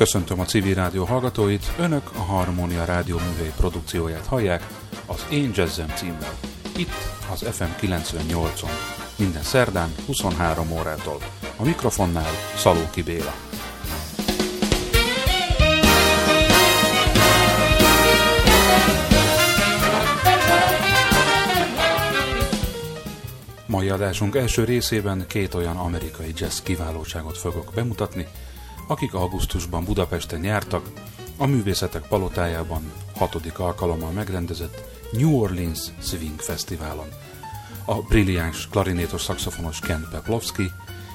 Köszöntöm a civil rádió hallgatóit, önök a Harmónia Rádió művei produkcióját hallják az Én Jazzem címmel. Itt az FM 98-on, minden szerdán 23 órától. A mikrofonnál Szalóki Béla. Mai adásunk első részében két olyan amerikai jazz kiválóságot fogok bemutatni, akik augusztusban Budapesten jártak, a Művészetek Palotájában hatodik alkalommal megrendezett New Orleans Swing Fesztiválon. A brilliáns klarinétos szakszofonos Ken Peplowski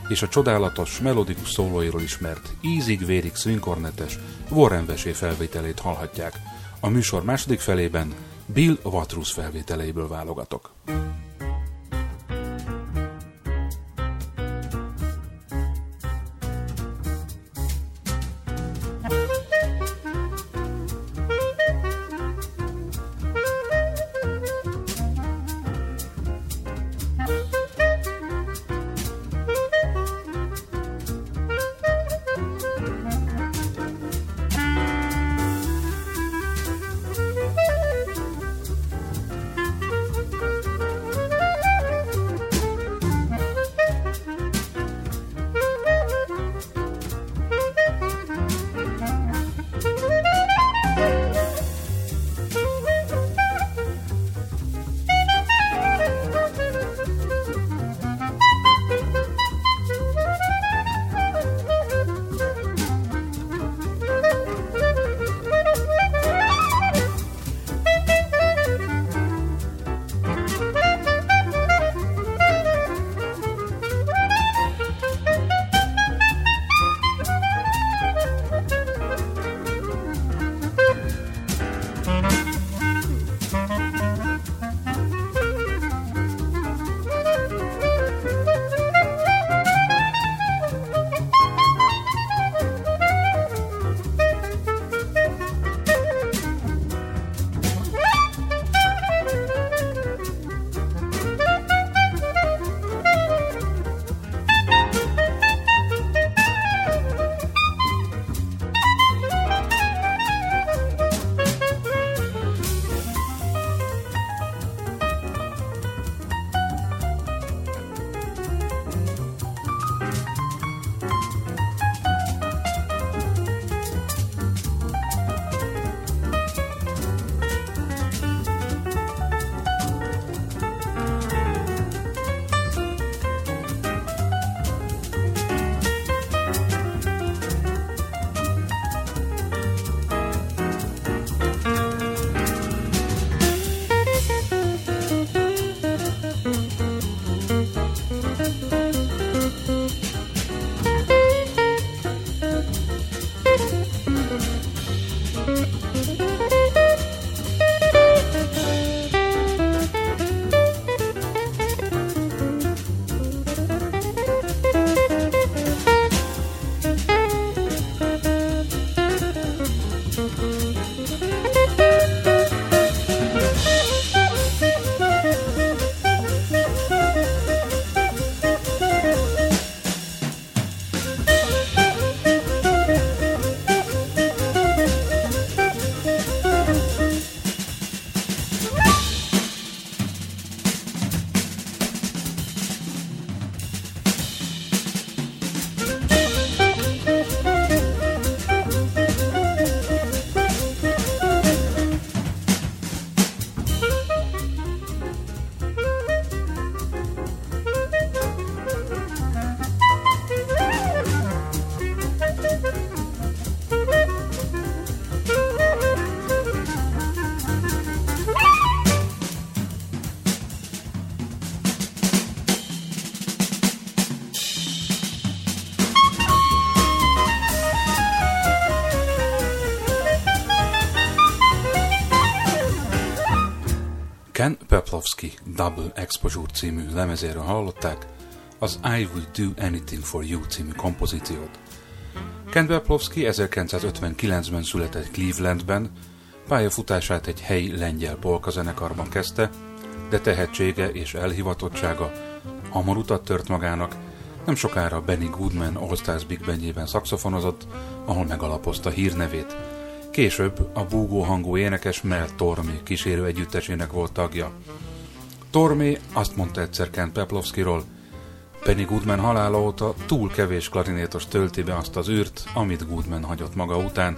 és a csodálatos melodikus szólóiról ismert ízig-vérig swingkornetes Warren Vesé felvételét hallhatják. A műsor második felében Bill Watrous felvételeiből válogatok. Double Exposure című lemezéről hallották az I Will Do Anything For You című kompozíciót. Ken Peplowski 1959-ben született Clevelandben, pályafutását egy helyi lengyel polka kezdte, de tehetsége és elhivatottsága hamar utat tört magának, Nem sokára Benny Goodman All Stars Big Bandjében szakszofonozott, ahol megalapozta hírnevét. Később a búgó hangú énekes Mel Tormi kísérő együttesének volt tagja. Tormi azt mondta egyszer Kent Peplowskiról, Benny Goodman halála óta túl kevés klarinétos tölti be azt az űrt, amit Goodman hagyott maga után.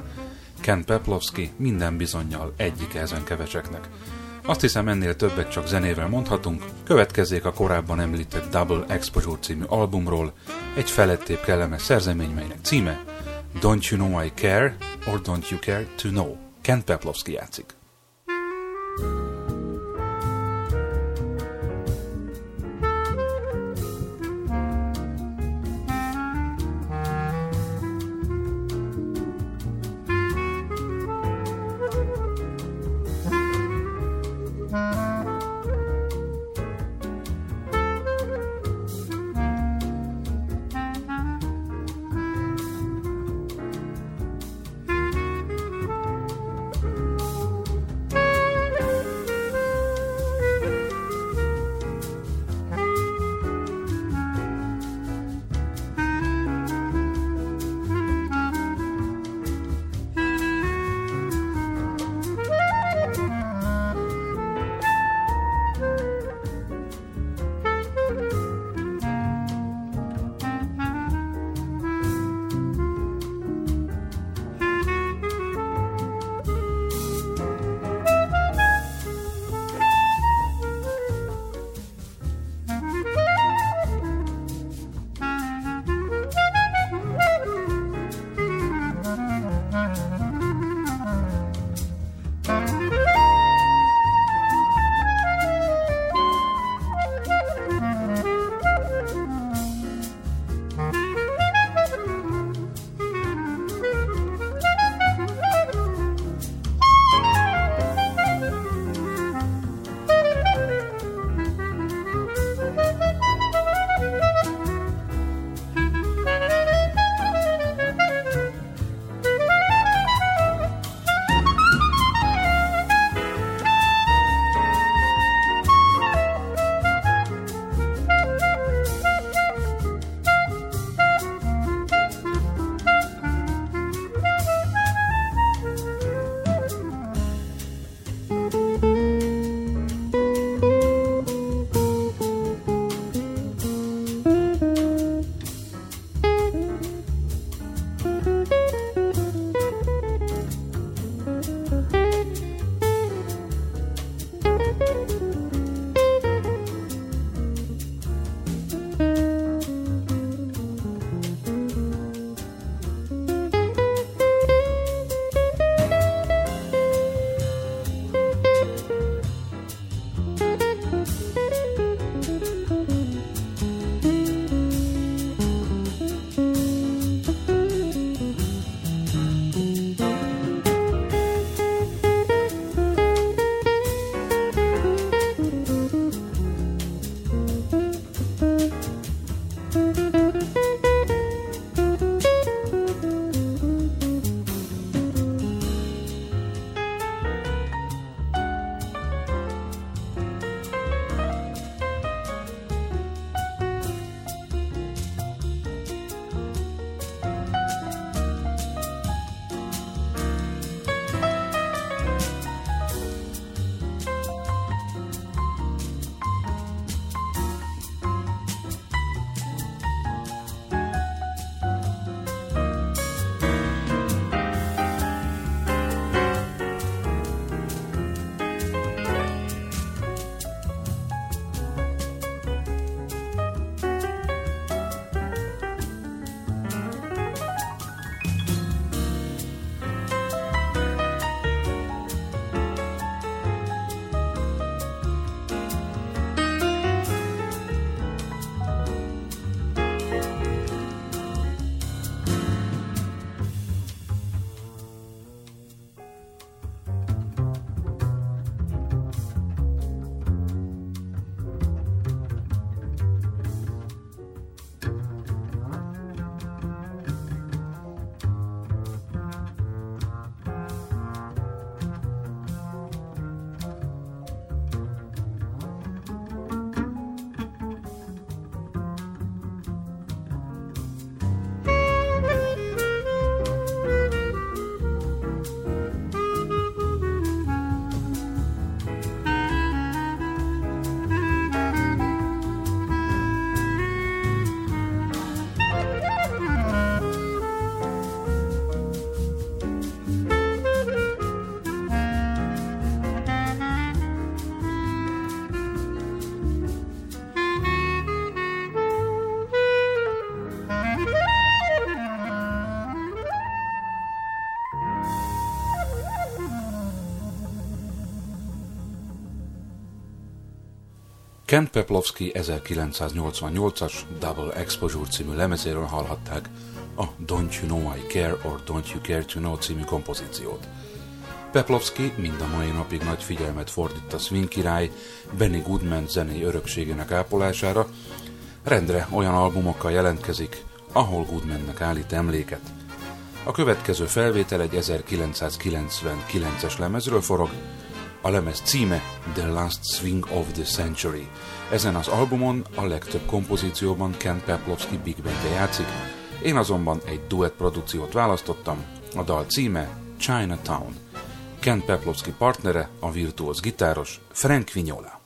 Ken Peplowski minden bizonyal egyik ezen keveseknek. Azt hiszem ennél többet csak zenével mondhatunk, következzék a korábban említett Double Exposure című albumról, egy felettébb kellemes szerzemény, melynek címe Don't You Know I Care, or Don't You Care To Know. Ken Peplowski játszik. Ken Peplowski 1988-as Double Exposure című lemezéről hallhatták a Don't You Know I Care or Don't You Care To Know című kompozíciót. Peplowski mind a mai napig nagy figyelmet fordít a swing király Benny Goodman zenei örökségének ápolására, rendre olyan albumokkal jelentkezik, ahol Goodmannek állít emléket. A következő felvétel egy 1999-es lemezről forog, a lemez címe The Last Swing of the Century. Ezen az albumon a legtöbb kompozícióban Ken Peplowski Big Band játszik, én azonban egy duett produkciót választottam, a dal címe Chinatown. Ken Peplowski partnere, a virtuóz gitáros Frank Vignola.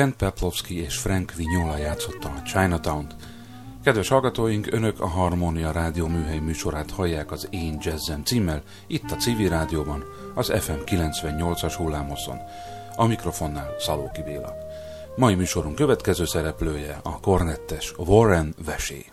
Kent Peplowski és Frank Vignola játszotta a Chinatown-t. Kedves hallgatóink, Önök a Harmonia Rádió műhely műsorát hallják az Én Jazzem címmel, itt a Civil Rádióban, az FM 98-as hullámoszon. A mikrofonnál Szalóki Béla. Mai műsorunk következő szereplője a kornettes Warren Vesé.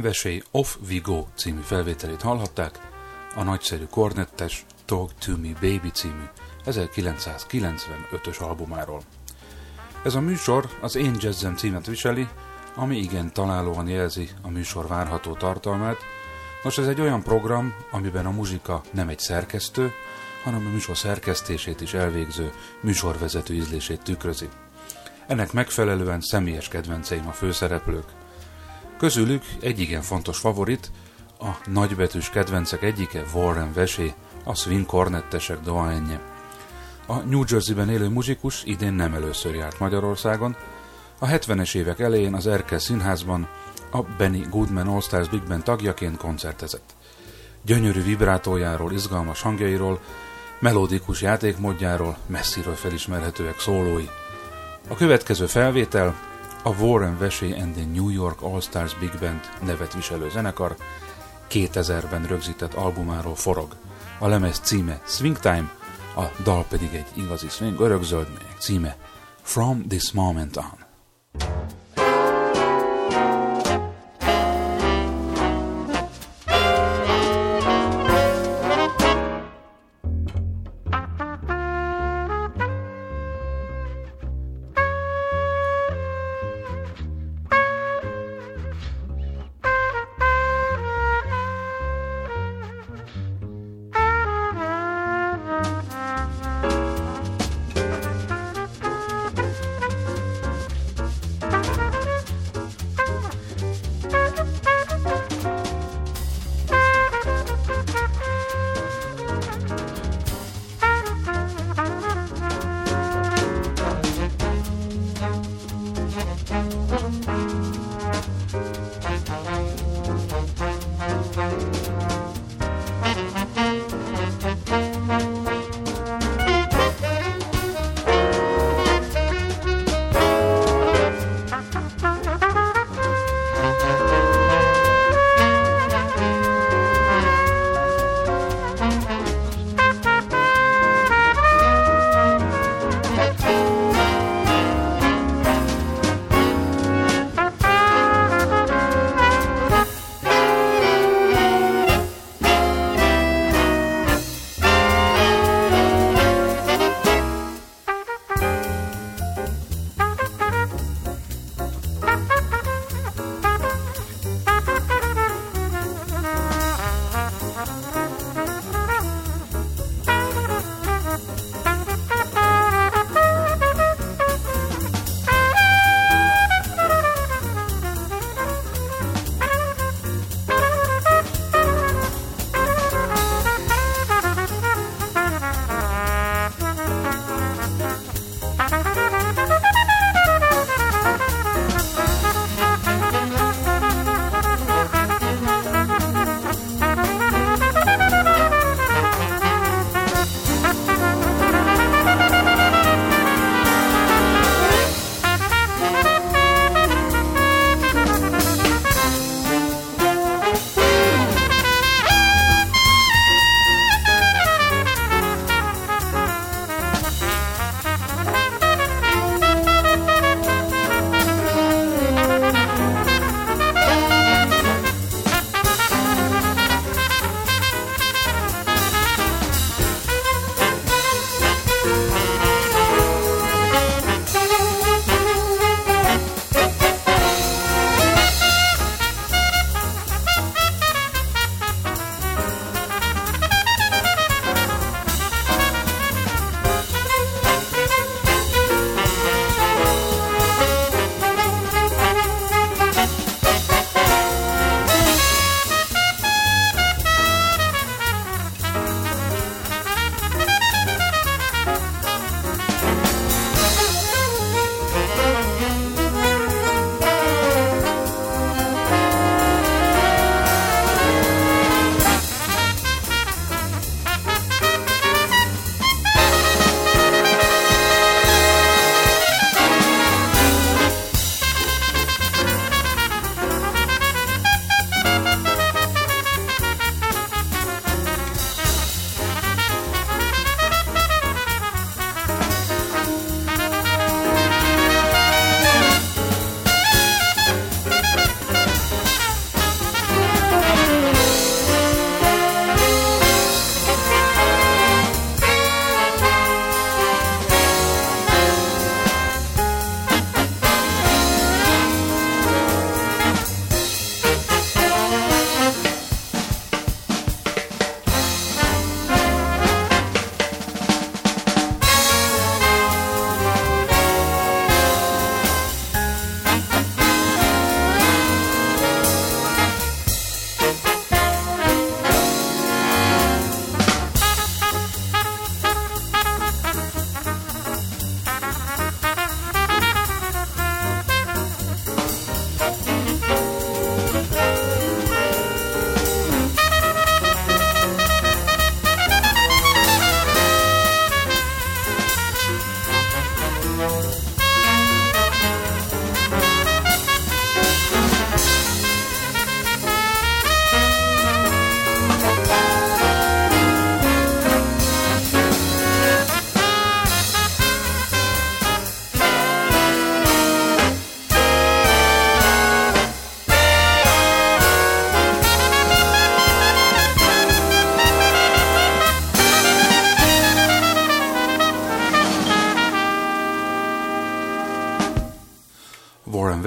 Vesély Off We Go című felvételét hallhatták, a nagyszerű kornettes Talk To Me Baby című 1995-ös albumáról. Ez a műsor az Én Jazzem címet viseli, ami igen találóan jelzi a műsor várható tartalmát. Nos, ez egy olyan program, amiben a muzsika nem egy szerkesztő, hanem a műsor szerkesztését is elvégző műsorvezető ízlését tükrözi. Ennek megfelelően személyes kedvenceim a főszereplők. Közülük egy igen fontos favorit, a nagybetűs kedvencek egyike Warren Vesé, a swing kornettesek doáenje. A New Jersey-ben élő muzsikus idén nem először járt Magyarországon, a 70-es évek elején az Erkel Színházban a Benny Goodman All Stars Big Band tagjaként koncertezett. Gyönyörű vibrátójáról, izgalmas hangjairól, melódikus játékmódjáról messziről felismerhetőek szólói. A következő felvétel a Warren Vesey and the New York All Stars Big Band nevet viselő zenekar 2000-ben rögzített albumáról forog. A lemez címe Swing Time, a dal pedig egy igazi swing örökzöld, melyek címe From This Moment On.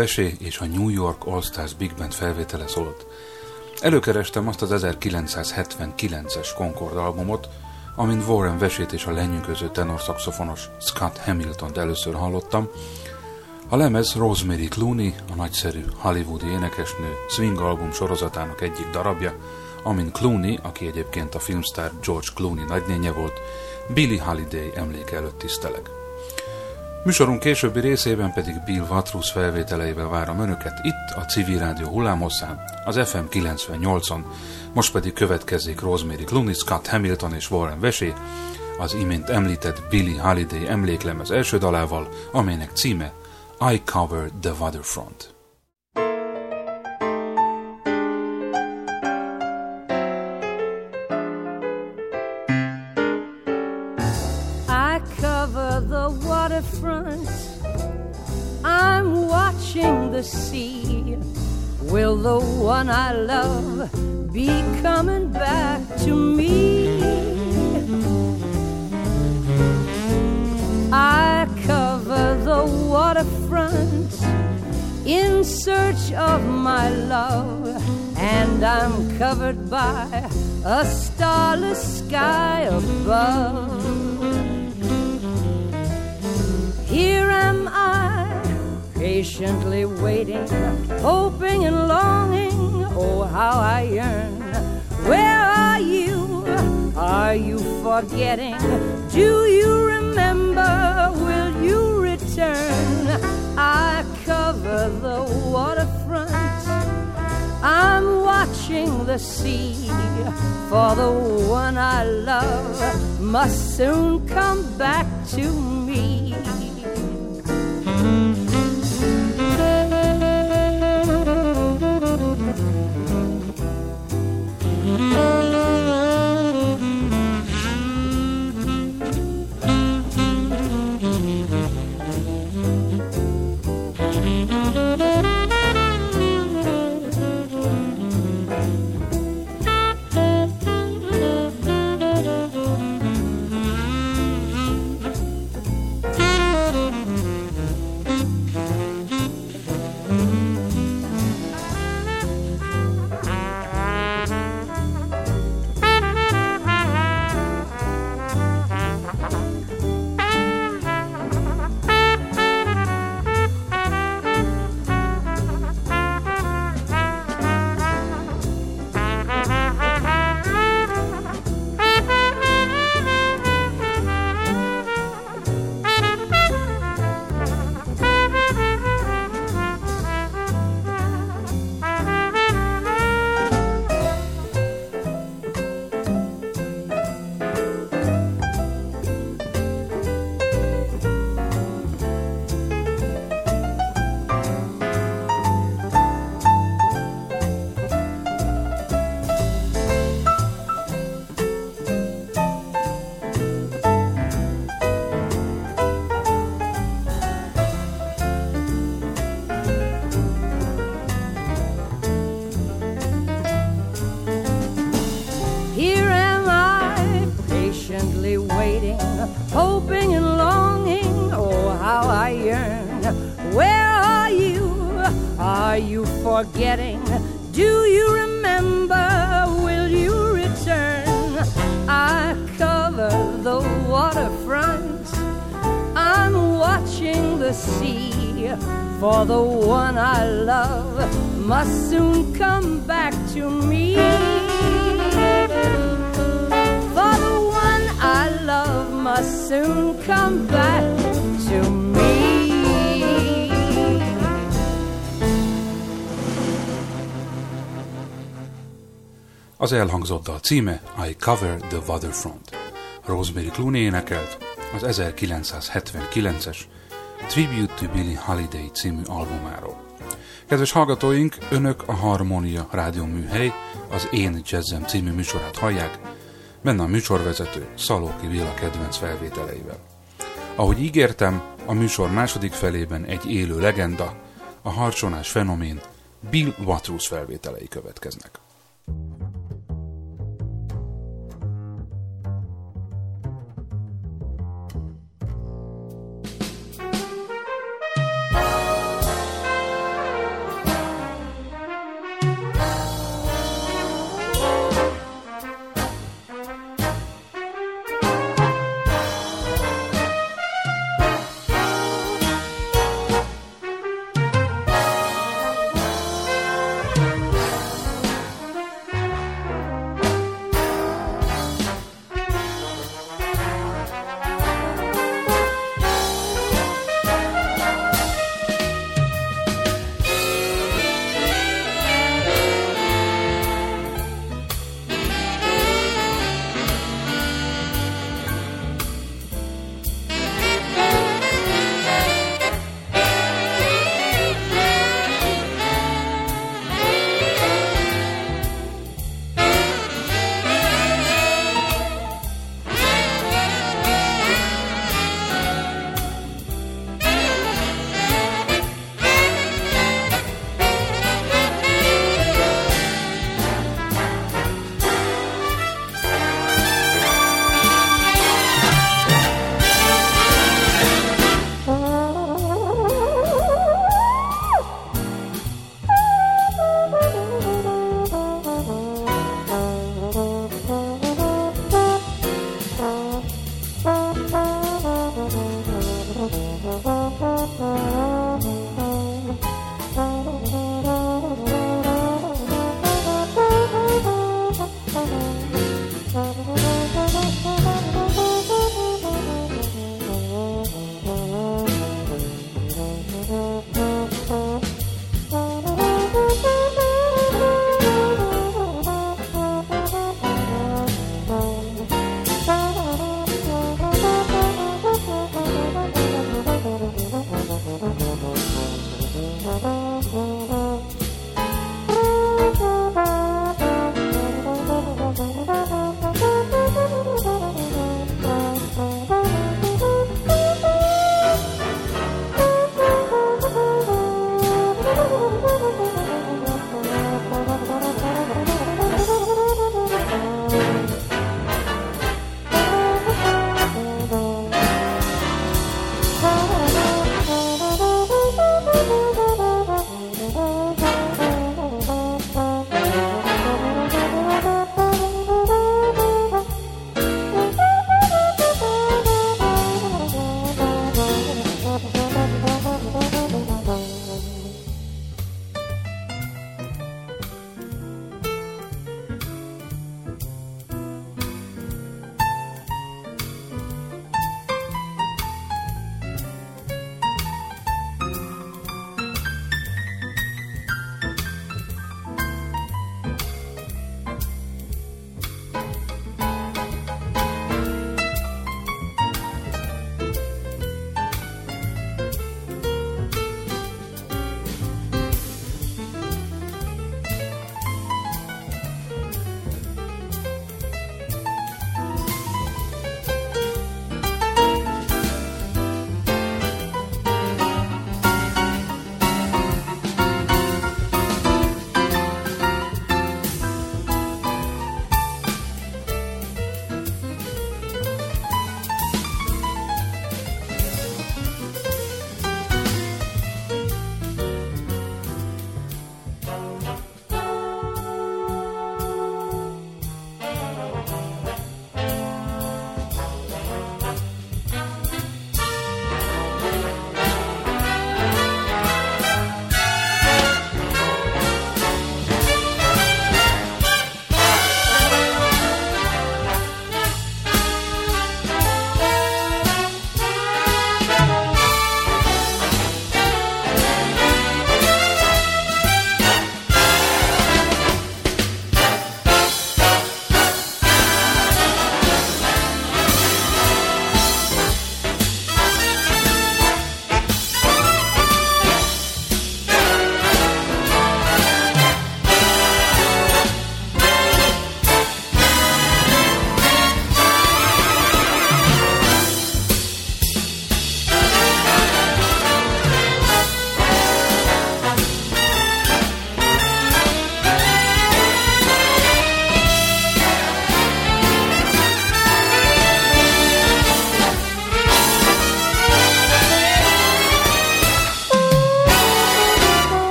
Vesé és a New York All Stars Big Band felvétele szólt. Előkerestem azt az 1979-es Concord albumot, amint Warren Vesét és a lenyűgöző tenorszaxofonos Scott Hamilton-t először hallottam, a lemez Rosemary Clooney, a nagyszerű hollywoodi énekesnő swing album sorozatának egyik darabja, amin Clooney, aki egyébként a filmstar George Clooney nagynénye volt, Billy Holiday emléke előtt tiszteleg. Műsorunk későbbi részében pedig Bill Watrous felvételeivel várom Önöket itt a Civil Rádió hullámhosszán, az FM 98-on, most pedig következik Rosemary Clooney, Scott Hamilton és Warren Vesé, az imént említett Billy Holiday emléklemez első dalával, amelynek címe I Cover the Waterfront. I'm watching the sea. Will the one I love be coming back to me? I cover the waterfront in search of my love, and I'm covered by a starless sky above. Here am I, patiently waiting, hoping and longing. Oh, how I yearn. Where are you? Are you forgetting? Do you remember? Will you return? I cover the waterfront. I'm watching the sea for the one I love must soon come back to me. Az elhangzott a címe I Cover the Waterfront. Rosemary Clooney énekelt az 1979-es Tribute to Billie Holiday című albumáról. Kedves hallgatóink, Önök a Harmonia rádióműhely, az Én Jazzem című műsorát hallják, benne a műsorvezető Szalóki Villa kedvenc felvételeivel. Ahogy ígértem, a műsor második felében egy élő legenda, a harcsonás fenomén Bill Watrous felvételei következnek.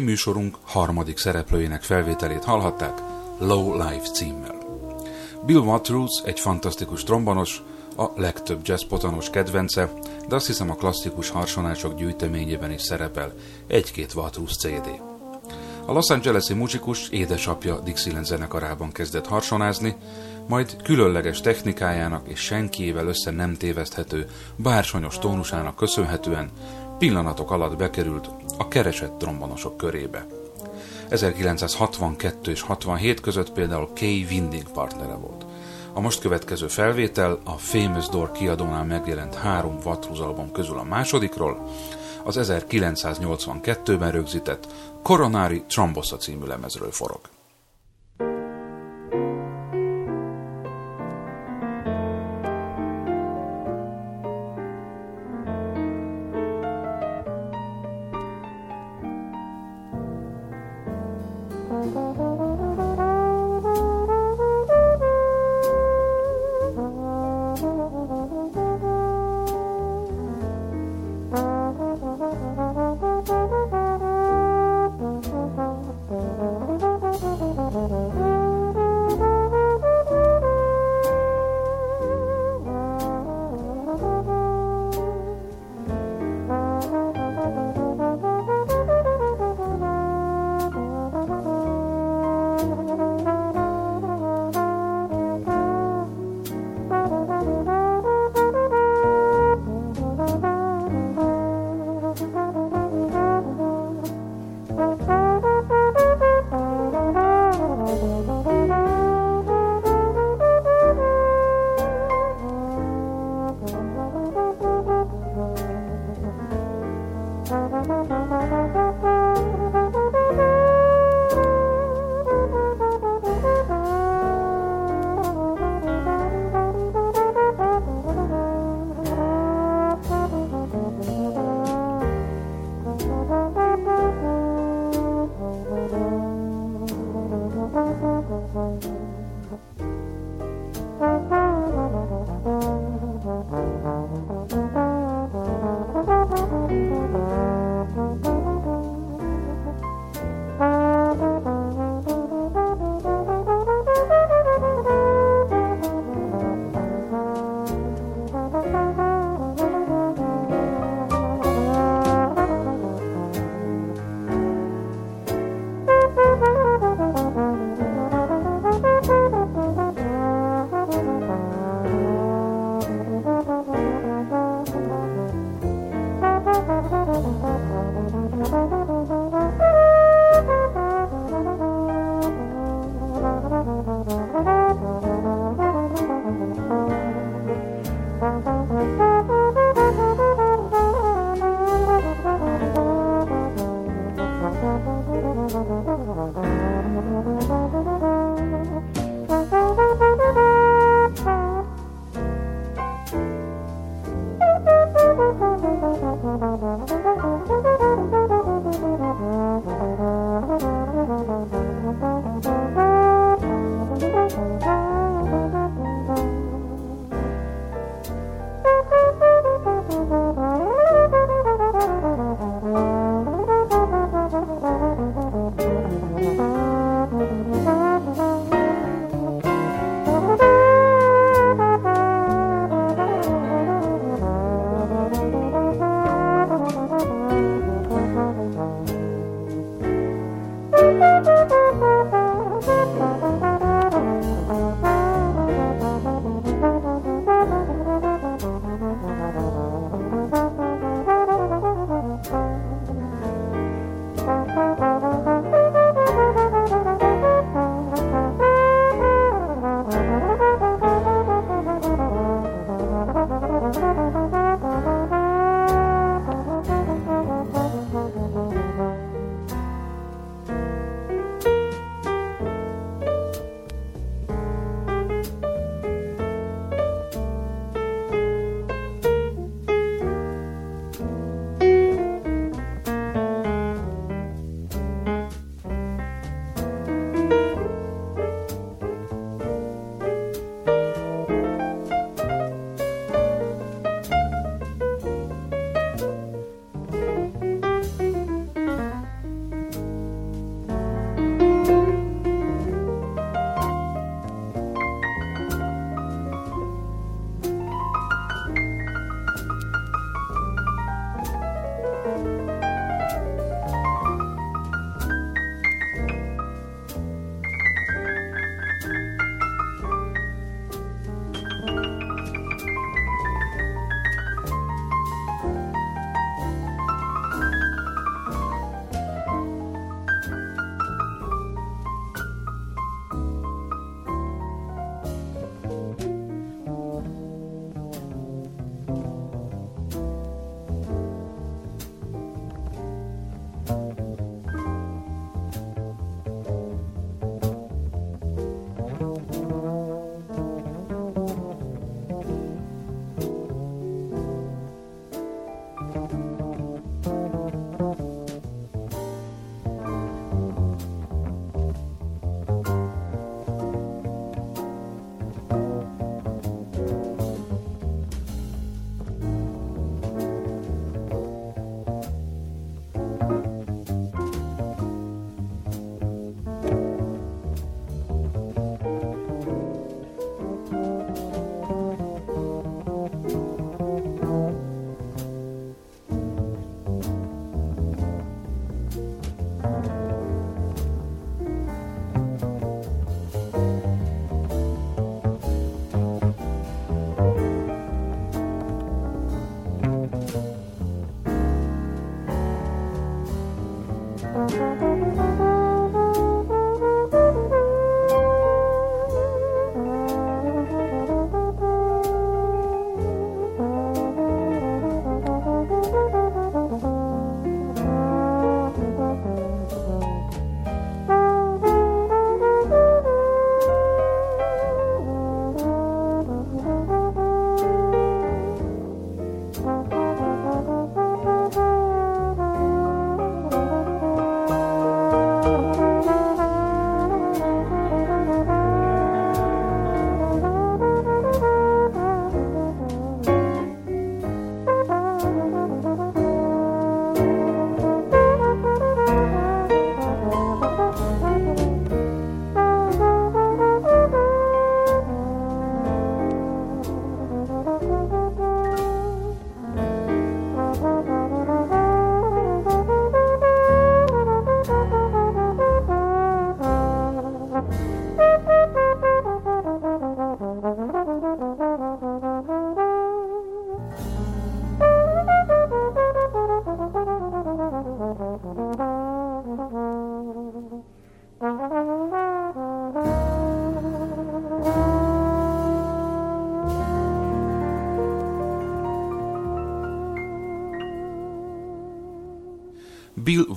Mai műsorunk harmadik szereplőjének felvételét hallhatták Low Life címmel. Bill Watrous egy fantasztikus trombonos, a legtöbb jazzpotanos kedvence, de azt hiszem a klasszikus harsonások gyűjteményében is szerepel egy-két Watrous CD. A Los Angeles-i muzsikus édesapja Dixieland zenekarában kezdett harsonázni, majd különleges technikájának és senkiével össze nem téveszthető bársonyos tónusának köszönhetően pillanatok alatt bekerült a keresett trombonosok körébe. 1962 és 67 között például Kay Winding partnere volt. A most következő felvétel a Famous Door kiadónál megjelent három Watrous album közül a másodikról, az 1982-ben rögzített Coronary Trombosa című lemezről forog.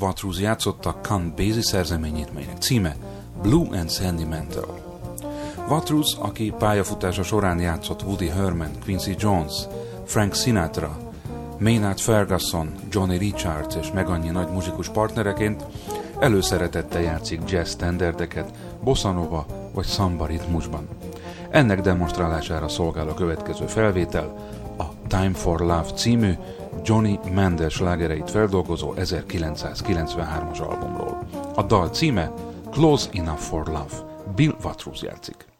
Watrous játszotta Count Basie szerzeményét, címe Blue and Sentimental. Watrous, aki pályafutása során játszott Woody Herman, Quincy Jones, Frank Sinatra, Maynard Ferguson, Johnny Richards és meg annyi nagy muzsikus partnereként előszeretettel játszik jazz standardeket, bossanova vagy samba ritmusban. Ennek demonstrálására szolgál a következő felvétel, a Time for Love című Johnny Mendes lágereit feldolgozó 1993-as albumról. A dal címe Close Enough for Love. Bill Watrous játszik.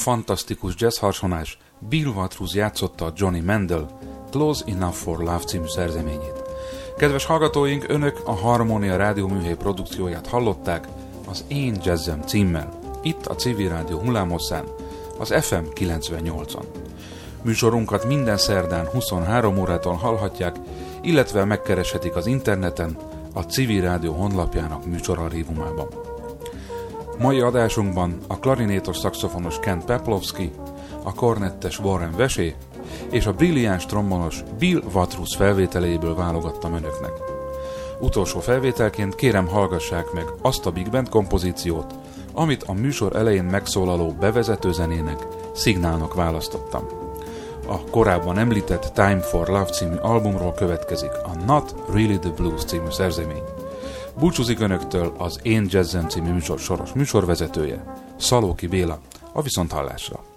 Fantasztikus jazz harsonás Bill Watrous játszotta Johnny Mendel Close Enough for Love című szerzeményét. Kedves hallgatóink, önök a Harmonia Rádióműhely produkcióját hallották az Én Jazzem címmel, itt a Civil Rádió hullámosszán, az FM 98-on. Műsorunkat minden szerdán 23 órától hallhatják, illetve megkereshetik az interneten, a Civil Rádió honlapjának műsorarchívumában. Mai adásunkban a klarinétos szakszofonos Ken Peplowski, a kornettes Warren Vesé és a brilliáns trombonos Bill Watrous felvételéből válogattam önöknek. Utolsó felvételként kérem hallgassák meg azt a Big Band kompozíciót, amit a műsor elején megszólaló bevezető zenének, szignálnak választottam. A korábban említett Time for Love című albumról következik a Not Really the Blues című szerzemény. Búcsúzik Önöktől az Én Jazzem című műsor soros műsorvezetője, Szalóki Béla, a Viszonthallásra.